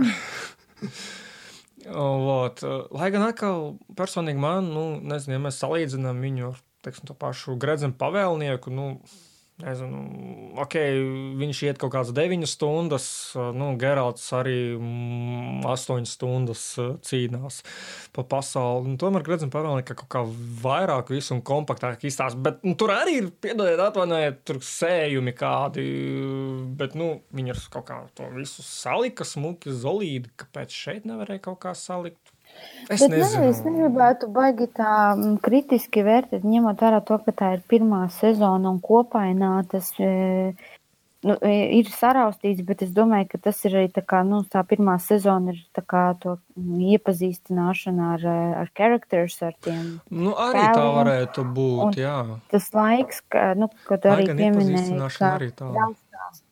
Vot, lai gan atkal personīgi man, nu, nezinu, ja mēs salīdzinām viņu ar, teiksim, to pašu gredzenu pavēlnieku, nu, Nezinu, ok, viņš iet kaut kādas 9 stundas, nu, Geralds arī 8 stundas eh, cīnās pa pasauli. Nu, tomēr, redzam, pavēlnieki kaut kā vairāk visu un kompaktāk izstāsta. Bet nu, tur arī ir, piedodiet, atvainojiet, tur sējumi kādi, bet, nu, viņi ir kaut kā to visu salika smuki, zolīdi, kāpēc šeit nevarēja kaut kā salikt. Es Bet nezinu. es negribētu baigi tā mm, kritiski vērtēt, ņemot vērā to, ka tā ir pirmā sezona un kopainā tas e, nu, e, ir saraustīts, bet es domāju, ka tas ir arī tā kā, nu, tā pirmā sezona ir tā kā to mm, iepazīstināšana ar, e, ar characters, ar tiem. Nu, arī tā tēliem. varētu būt, Un- jā. Tas laiks, ka, nu, kad arī pieminēja, iepazīstināšana arī tā. jāstāsta,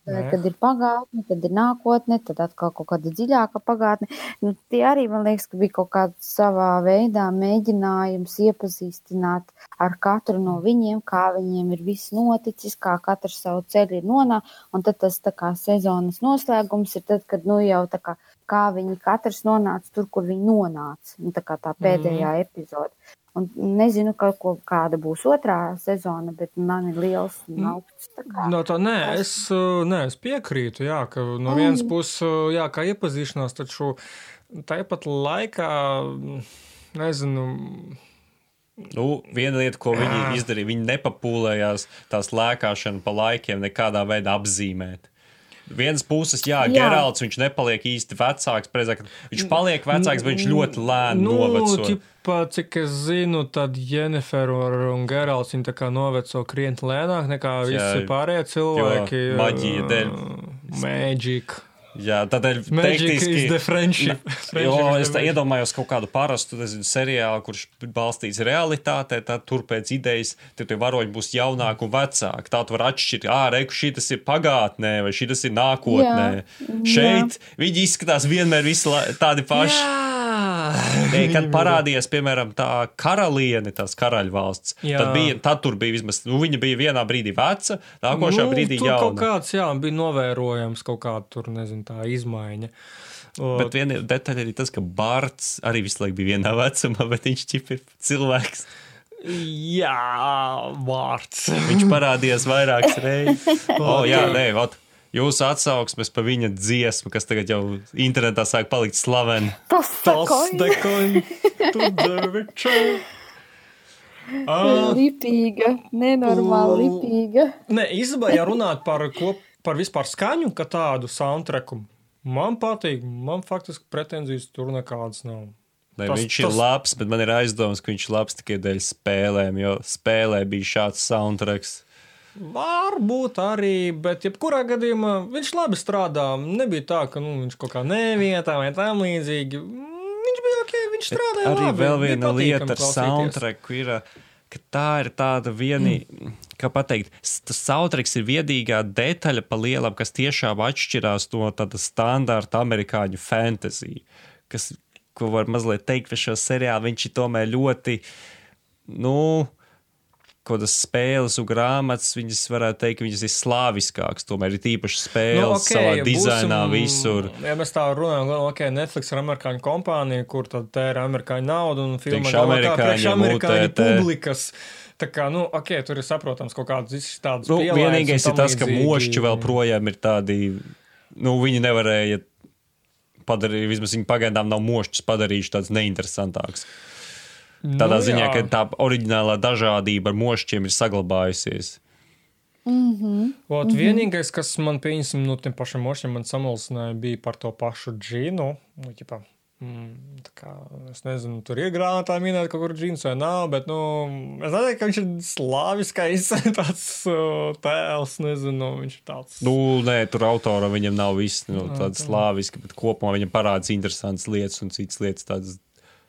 Nē. kad ir pagātne, tad ir nākotne, tad atkal kaut kāda dziļāka pagātne. Nu, tie arī, man liekas, ka bija kaut kāds savā veidā mēģinājums iepazīstināt ar katru no viņiem, kā viņiem ir viss noticis, kā katrs savu ceļu ir nonācis. Un tad tas tā kā sezonas noslēgums ir tad, kad nu jau tā kā, kā viņi katrs nonāca tur, kur viņi nonāca. Nu, tā kā tā pēdējā mm. epizode. Un nezinu, ka, ko, kāda būs otrā sezona, bet man ir liels un augsts. tā kā- No tā, nē, es, nē, es piekrītu, jā, ka no vienas puses, uh, jā, kā iepazīšanās, taču tāpat laikā, mm, nezinu, Nu, viena lieta, ko viņi Jā. izdarīja, viņi nepapūlējās tās lēkāšanu pa laikiem nekādā veidā apzīmēt. Vienas puses, jā, Jā. Geralds, viņš nepaliek īsti vecāks, precīzāk, viņš paliek vecāks, bet viņš ļoti lēni nu, noveco. ķipa, cik es zinu, tad Jennifer un Geralds viņi tā kā noveco krietni lēnāk nekā Jā, visi pārējie cilvēki. maģija dēļ. Magic. Jā, tādēļ Magic tehniski- *laughs* is the friendship. Jo es tā iedomājos kaut kādu parastu nezinu, seriālu, kurš balstīts realitātē, tad tur pēc idejas tur tie varoņi būs jaunāki un vecāki. Tā tu vari atšķirt, ah, reku, šis ir pagātnē vai šis ir nākotnē. Jā, Šeit viņi izskatās vienmēr visi tādi paši. Jā. Nē, kad parādījās, piemēram, tā karaliene, tās karaļvalsts, Jā. tad, bija, tad tur bija vismaz, nu, viņa bija vienā brīdī veca, nākošajā nu, brīdī tur kaut kāds, jā, bija novērojams kaut kāda tur, nezinu, tā izmaiņa. Bet viena detaļa ir tas, ka Bārts arī visu laiku bija vienā vecumā, bet viņš ir cilvēks. Jā, vārds. Viņš parādījās vairākas reizes. *laughs* O, jā, nē, ot, jūsu atsauksmes pa viņa dziesmu, kas tagad jau internetā sāk palikt slavena. Tas deviča. *laughs* Ah, Lipīga, nenormāli lipīga. Nē, īstenībā, ja runāt par, ko, par vispār skaņu, kā tādu soundtracku, man patīk. Man faktiski pretenzijas tur nekādas nav. Ne, Tas- viņš ir tas- labs, bet man ir aizdoms, ka viņš ir labs tikai dēļ spēlēm, jo spēlē bija šāds soundtracks. Varbūt arī, bet jebkurā gadījumā viņš labi strādā. Nebija tā, ka nu, viņš kaut kā nevietā vai tam līdzīgi. Viņš bija ok, viņš strādāja. Arī labi, vēl viena lieta ar soundtracku ir, ka tā ir tāda viena, mm. kā pateikt, tas sautriks ir viedīgā detaļa pa lielam, kas tiešām atšķirās no tāda standarta amerikāņu fantasy, kas, ko var mazliet teikt par šo seriālu, viņš ir tomēr ļoti, nu, kaut kādas spēles un grāmatas, viņas varētu teikt, viņas ir slāviskākas. Tomēr ir īpaši spēles nu, okay, savā dizainā būsim, visur. Ja mēs tā runājam, ka okay, Netflix ir amerikāņu kompānija, kur tad tēra amerikāņu naudu un filmu amerikāņu, amerikāņu publikas. Tā kā, nu, ok, tur ir saprotams kaut kādas tādas nu, vienīgais ir tas, ka mošķi vēl projām ir tādi, nu, viņi nevarēja padarīt, vismaz viņi pagaidām nav mošķus padarījuši tāds neinteresantāks. Tādā nu, ziņā, jā. ka tā oriģinālā dažādība ar mošķiem ir saglabājusies. Mm -hmm. Ot, mm -hmm. Vienīgais, kas man pieņemsim no tiem pašiem mošiem, man samulsināja, bija par to pašu džinu. Nu, ķipā, mm, kā, es nezinu, tur ir grāmatā minēta kaut kur džins vai nav, bet, nu, es nezinu, ka viņš ir slāviskais *laughs* tāds uh, tēls, nezinu, viņš ir tāds. Nu, nē, tur autora viņam nav viss nu, tāds slāviski, bet kopumā viņam parādās interesants lietas un citas lietas tādas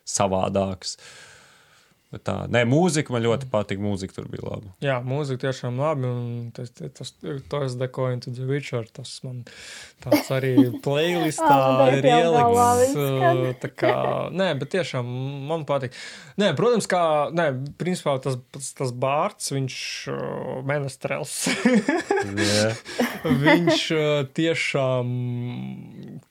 savādākas. Uh, Bet tā, nē, mūzika man ļoti patīk. Mūzika tur bija laba. Jā, mūzika tiešām labi. Tas, tas, to es dekoju to The Witcher. Tas man tāds arī *laughs* playlistā ir ielikts. Tā kā, nē, bet tiešām man patīk. Nē, protams, kā, nē, principā tas, tas bārds, viņš menestrels. *laughs* viņš tiešām,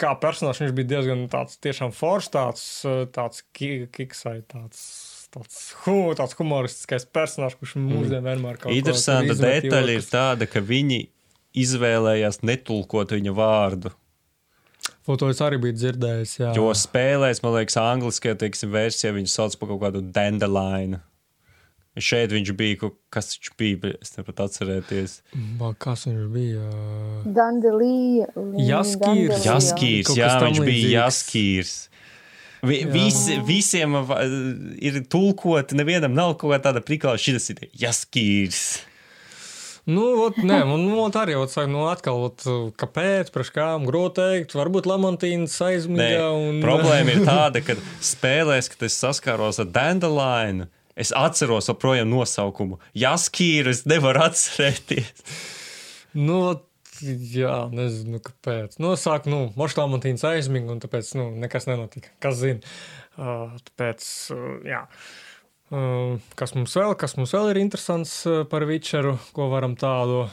kā personāžs, viņš bija diezgan tāds tiešām foršs, tāds, tāds kiksai, tāds tāds, hu, tāds humoristiskais personāžs, kurš mm. mūžiem vienmēr kaut ko Interesanta detaļa ir tāda, ka viņi izvēlējās netulkot viņa vārdu. O, to es arī biju dzirdējis. Jā. Jo spēlēs, man liekas, angliskajā teiksim, versijā viņu sauc par kaut kādu dandelionu. Šeit viņš bija, kas viņš bija, es nevaru atcerēties. Ba, kas viņš bija? Dandelija. Jaskīrs. Jaskīrs, jā, viņš bija Jaskīrs. Vi, visi, visiem ir tulkoti, nevienam nav kaut kā tāda prikala, šis ir jaskīrs. Nu, ot, nē, un nu, arī ot, nu, atkal, ot, kāpēc, priekš kām, grūti teikt, varbūt Lamantīnas aizmiga. Un... Problēma ir tāda, ka spēlēs, kad es saskāros ar Dandelionu, es atceros joprojām nosaukumu. Jaskīru es nevaru atcerēties. Nu, Jā, nezinu, kāpēc. Nu, sāk, nu, Mošlāmantīns aizmiga, un tāpēc, nu, nekas nenotika. Kas zina? Uh, tāpēc, uh, jā. Uh, kas mums vēl, kas mums vēl ir interesants uh, par Vičeru, ko varam tādu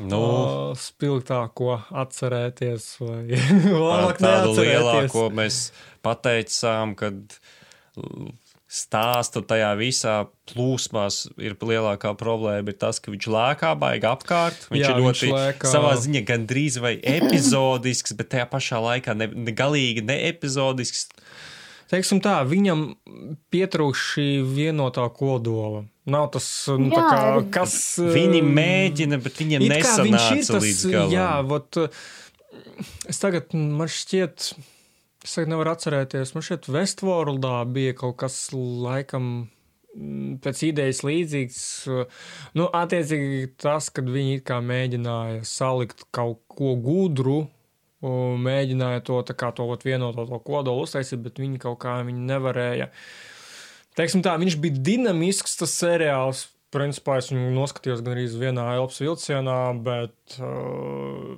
nu, uh, spilgtāko atcerēties vai *laughs* labāk tādu lielāko mēs pateicām, kad stāstu tajā visā plūsmās ir lielākā problēma. Ir tas, ka viņš lēkā baigi apkārt. Viņš Jā, ir ļoti viņš lēkā... savā ziņā gandrīz vai epizodisks, bet tajā pašā laikā ne, ne galīgi ne epizodisks. Teiksim tā, viņam pietrūkst šī vienotā kodola. Nav tas, nu, jā, kā, kas. Viņi mēģina, bet viņiem nesanāca tas, līdz galam. Jā, vot, es tagad, man šķiet, Es tagad nevaru atcerēties, man šeit Westworldā bija kaut kas laikam mm, pēc idejas līdzīgs. Nu, attiecīgi tas, kad viņi kā mēģināja salikt kaut ko gudru, mēģināja to, kā, to vienoto to kodolu uztaisīt, bet viņi kaut kā viņi nevarēja. Teiksim tā, viņš bija dinamisks tas seriāls, Principā es viņu noskatījos gan arī vienā elpas vilcienā, bet uh,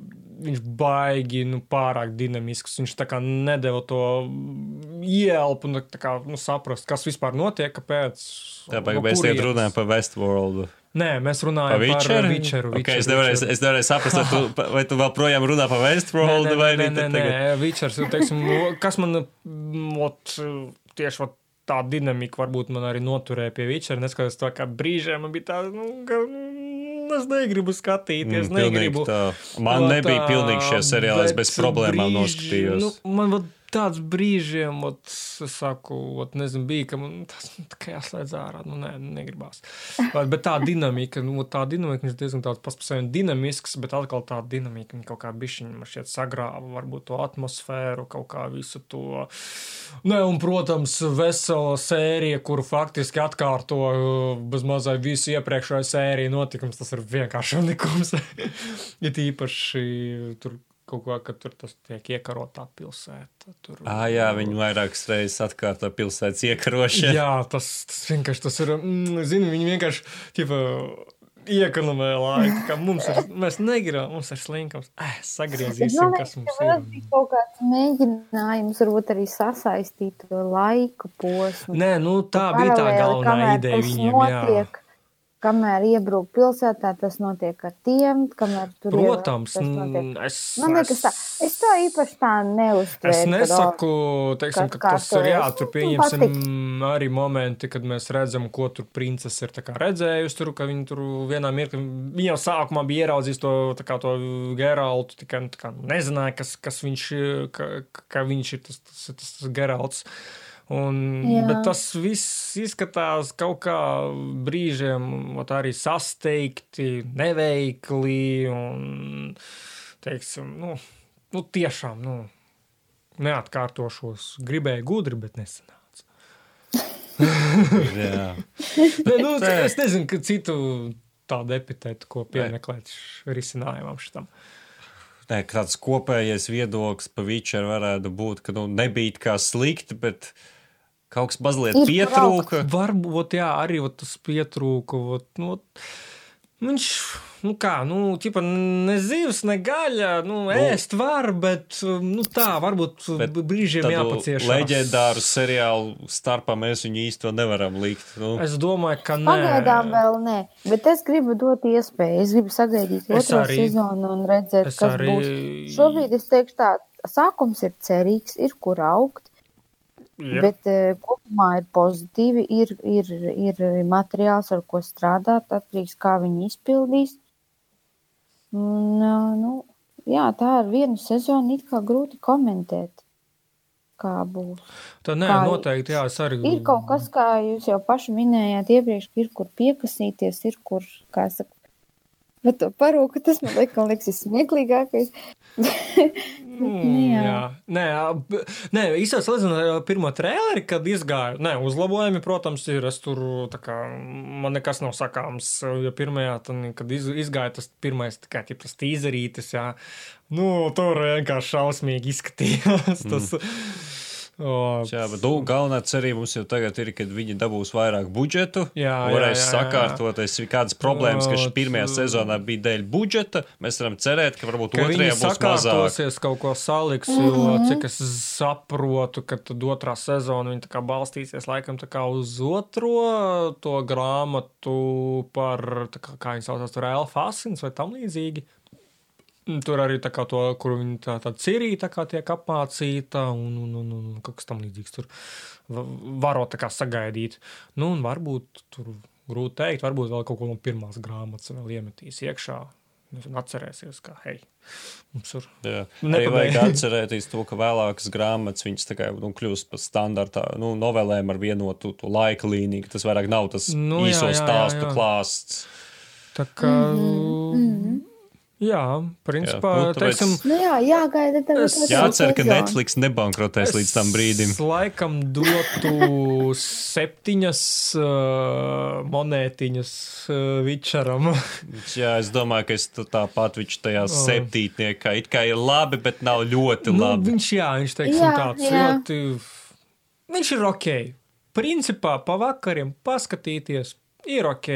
viņš baigi nu, pārāk dinamisks. Viņš tā kā nedeva to ielpu, nu, kā, nu, saprast, kas vispār notiek, kāpēc. Tāpēc no mēs tagad runājam par Westworld. Nē, mēs runājam par Witcheru. Witcheru, okay, es nevarēju, es nevarēju saprast, vai tu, *laughs* vai tu vēl projām runā par Westworld nē, nē, vai nē. Nē, nē, nē, Witchers, teiksim, kas man ot, tieši ot, tā dinamika varbūt man arī noturēja pie Witchera. Neskatoties to, kā brīžiem man bija tā, nu, ka, nu, es negribu skatīties, mm, negribu. Tā. Man no, nebija tā, pilnīgi šie seriāli, es bez problēmām brīži, noskatījos. Nu, man, tāds brīžiem, ot, es saku, ot, nezinu, bija, ka man tas tā jāslēdz ārā. Nu, nē, negribās. bet tā dinamika, nu, tā dinamika, viņš diezgan tāds pats par sevi dinamisks, bet atkal tā dinamika, viņa kaut kā bišķiņa man šķiet sagrāva, varbūt to atmosfēru, kaut kā visu to. Nē, un, protams, vesela sērija, kuru faktiski atkārto bez mazai visu iepriekšējo sēriju notikums, tas ir vienkārši unikums. *laughs* Ir īpaši tur kaut ko, ka tur tas tiek iekarotā pilsēta. Tur, Ah, jā, viņi vairākas reizes atkārto pilsētas iekarošanu. Jā, tas, tas vienkārši tas ir. Mm, zini, viņi vienkārši ķipa, iekonomē laiku. Kā mums ir, mēs negribam, mums ir slinkums. Eh, sagriezīsim, kas mums ir. Tas bija kaut kāds mēģinājums, varbūt arī sasaistīt to laiku posmu. Nē, nu tā bija tā galvenā ideja viņiem. Jā. Kamēr iebrūk pilsētā, tas notiek ar tiem, kamēr tur Protams, notiek. n- es, Man liekas, tā, es to īpaši tā neuztvēru. Es nesaku, teiksim, kā- ka kā tas ir jā, tur man pieņemsim arī momenti, kad mēs redzam, ko tur princese ir redzējusi. Tur, ka viņa tur vienā mirklī, viņa jau sākumā bija ieraudzījis to, kā to Geraltu, tikai nu, nezināja, kas, kas viņš, ka, ka viņš ir tas, tas, tas, tas Geralts. Un, Jā. bet tas viss izskatās kaut kā brīžiem arī sasteigti, neveikli un, teiksim, nu, nu tiešām, nu, neatkārtošos. Gribēju gudri, bet nesanāca. *laughs* Ne, nu, es nezinu, ka citu tādu epitetu, ko piemeklēt risinājumam šitam. Nē, tāds kopējais viedoklis pa Witcher varētu būt, ka nu, nebija kā slikti, bet kaut kas mazliet Ir pietrūka. Varbūt, jā, arī vat tas pietrūka. Vat, nu, viņš, nu kā, nu, ķipa, ne zivs, ne gaļa, nu, ēst var, bet, nu, tā, varbūt brīžiem jāpacieš. leģendāru seriālu starpā mēs viņu īsti to nevaram likt. Nu, Es domāju, ka nē. Pagaidām vēl nē, bet es gribu dot iespēju. Es gribu sagaidīt otro sezonu un redzēt, Es kas arī- būs. Šobrīd es teikšu tā, sākums ir cerīgs, ir kur augt, Ja. bet uh, kopumā ir pozitīvi, ir, ir, ir materiāls, ar ko strādāt, atkarīgs, kā viņi izpildīs. Un, uh, nu, jā, tā ar vienu sezonu it kā grūti komentēt, kā būs. Tā nē, kā- noteikti, jā, arī. Ir kaut kas, kā jūs jau paši minējāt iepriekš, ir kur piekasīties, ir kur, kā saka, bet to parūku tas man liekas, liekas smieklīgākais. *laughs* Mm, jā. jā, nē, nē īstenībā salīdzinot ar pirmo traileri, kad izgāja. Nē, uzlabojumi, protams, ir. Es tur tā kā man nekas nav sakāms. Jo pirmajā, tad, kad iz, izgāja tas pirmais, tā kā ķip, tas tīzerītis, jā, nu, tur vienkārši šausmīgi izskatījās. Tas, o, Jā, bet nu, galvenā cerība mums jau tagad ir, kad viņi dabūs vairāk budžetu. Jā, jā, varēs jā, jā. sakārtoties. Kādas problēmas, kas Ot, pirmajā sezonā bija dēļ budžeta, mēs varam cerēt, ka varbūt Ka otrajā viņi būs mazāk. sakārtosies, kaut ko saliks, jo cik es saprotu, ka tad otrā sezona kā balstīsies laikam tā kā uz otro to grāmatu par, tā kā, kā viņi saucās, tur Elfa Asins vai tam līdzīgi. Tur arī tā kā to, kur viņa tā, tā cirīja, tā kā tiek apmācīta un, un, un, un kaut kas tam līdzīgs tur va- varot tā kā sagaidīt. Nu, un varbūt tur grūti teikt, varbūt vēl kaut ko no pirmās grāmatas vēl iemetīs iekšā. Atcerēsies, ka, hei, mums ir. Jā. Arī vajag atcerēties to, ka vēlākas grāmatas viņas tā kā nu, kļūst par standartā nu, novelēm ar vienotu to laika līniju. Tas vairāk nav tas Nu, jā, īso jā, jā, stāstu jā. klāsts. Tā kā. Jā, principā, Jā, nu, tāpēc- teiksim, Nu jā, jāgaida tagad. Es- Jācer, ka sezonu. Netflix nebankrotēs līdz tam brīdim. Es laikam dotu septiņas uh, monētiņas uh, Vičaram. Jā, es domāju, ka es tāpat viņš tajā Oh. septītniekā it kā ir labi, bet nav ļoti nu, labi. viņš, jā, viņš teiksim, Jā, tāds jā. ļoti. Viņš ir ok. Principā pa vakariem paskatīties ir ok.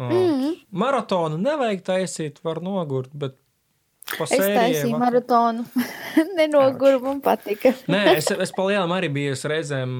Mm. Mhm. Maratonu nevajag taisīt, var nogurt, bet Es taisīju vakar- maratonu. *laughs* Nenoguru, man patika. Nē, es, *laughs* es palielam arī biju reizēm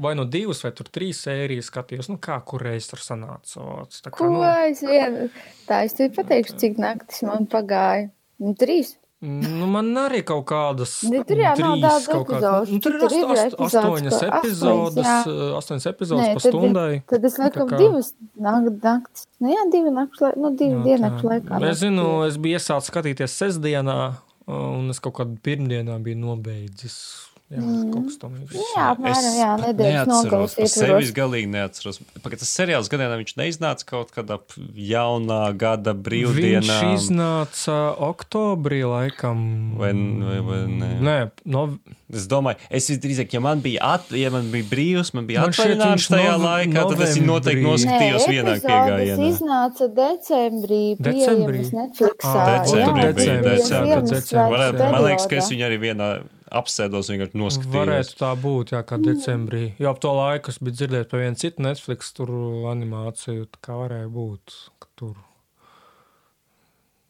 vai nu divas, vai tur trīs sērijas skatījos. Nu, kā kur reiz tur sanāca? Tā kā, Ko nu, es vienu? Tā es tev pateikšu, cik naktis man pagāja. Nu, trīs. Nu, man arī kaut kādas. Nu, tur jau nav daudz epizodes. Nu, tur ir Tur ir ast, ast, astoņas astoņas, epizodes, jā. uh, astoņas epizodes Nē, pa stundai. Tad es laikam kā- divas nak- naktis. Nu jā, divi naktis, lai- nu divi diennakšu laikā. Es zinu, es biju iesācis skatīties sestdienā, un es kaut kādā pirmdienā biju nobeidzis. Jā, mm. kaut kas tamlīdzīgs. Jā, apmēram, jā, nedēļas nogalas ietvaros. Sevis galīgi neatceros. Pagaid, tas seriāls gadiem viņš neiznāca kaut kādā jaunā gada brīvdienā. Viņš iznāca oktobrī laikam. Vai, vai, vai ne? Nē, no... Es domāju, es visdrīzāk, ja man bija, at, ja man bija brīvs, man bija atvaļinājums tajā nov laikā, tad es noteikti noskatījos Nē, vienā piegājienā. Tas iznāca decembrī, decembrī. Netflixā. Ah, decembrī jā, decembrī. decembrī. Varētu, man liekas, ka es viņu arī vienā apsēdos vienkārši noskatījos. Varētu tā būt, jā, kā decembrī. Jo ap to laiku es biju dzirdējis par vienu citu Netflix tur animāciju, kā varēja būt, tur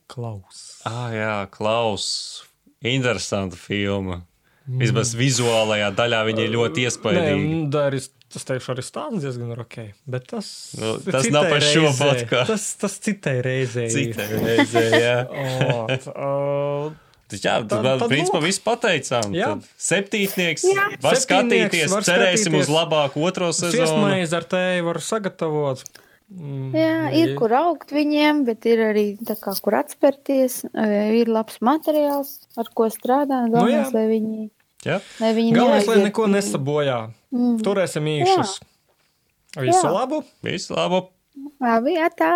Klaus. Ah, jā, Klaus. Interesanta filma. Mm. Vismaz vizuālajā daļā viņa ir ļoti iespaidīga. Tas teikšu arī stāsts diezgan ok. Bet tas, nu, tas nav par šo podkāstu. Tas, tas citai reizei. Citai reizei, jā. *laughs* o, t, uh, Jā, tad, tad, tad principā viss pateicām. Jā. Tad septītnieks, jā. var Septītnieks, skatīties, var cerēsim skatīties. uz labāku otro sezonu. Viesmaizi ar tevi var sagatavot. Mm, jā, ir kur augt viņiem, bet ir arī tā kā kur atspērties. Ir labs materiāls, ar ko strādāt. Galvenais, nu, lai viņi, jā. lai viņi Galvenais, lai neko nesabojā. Mm. Turēsim īšus. Visu jā. labu! Visu labu! Labi, jā, tā!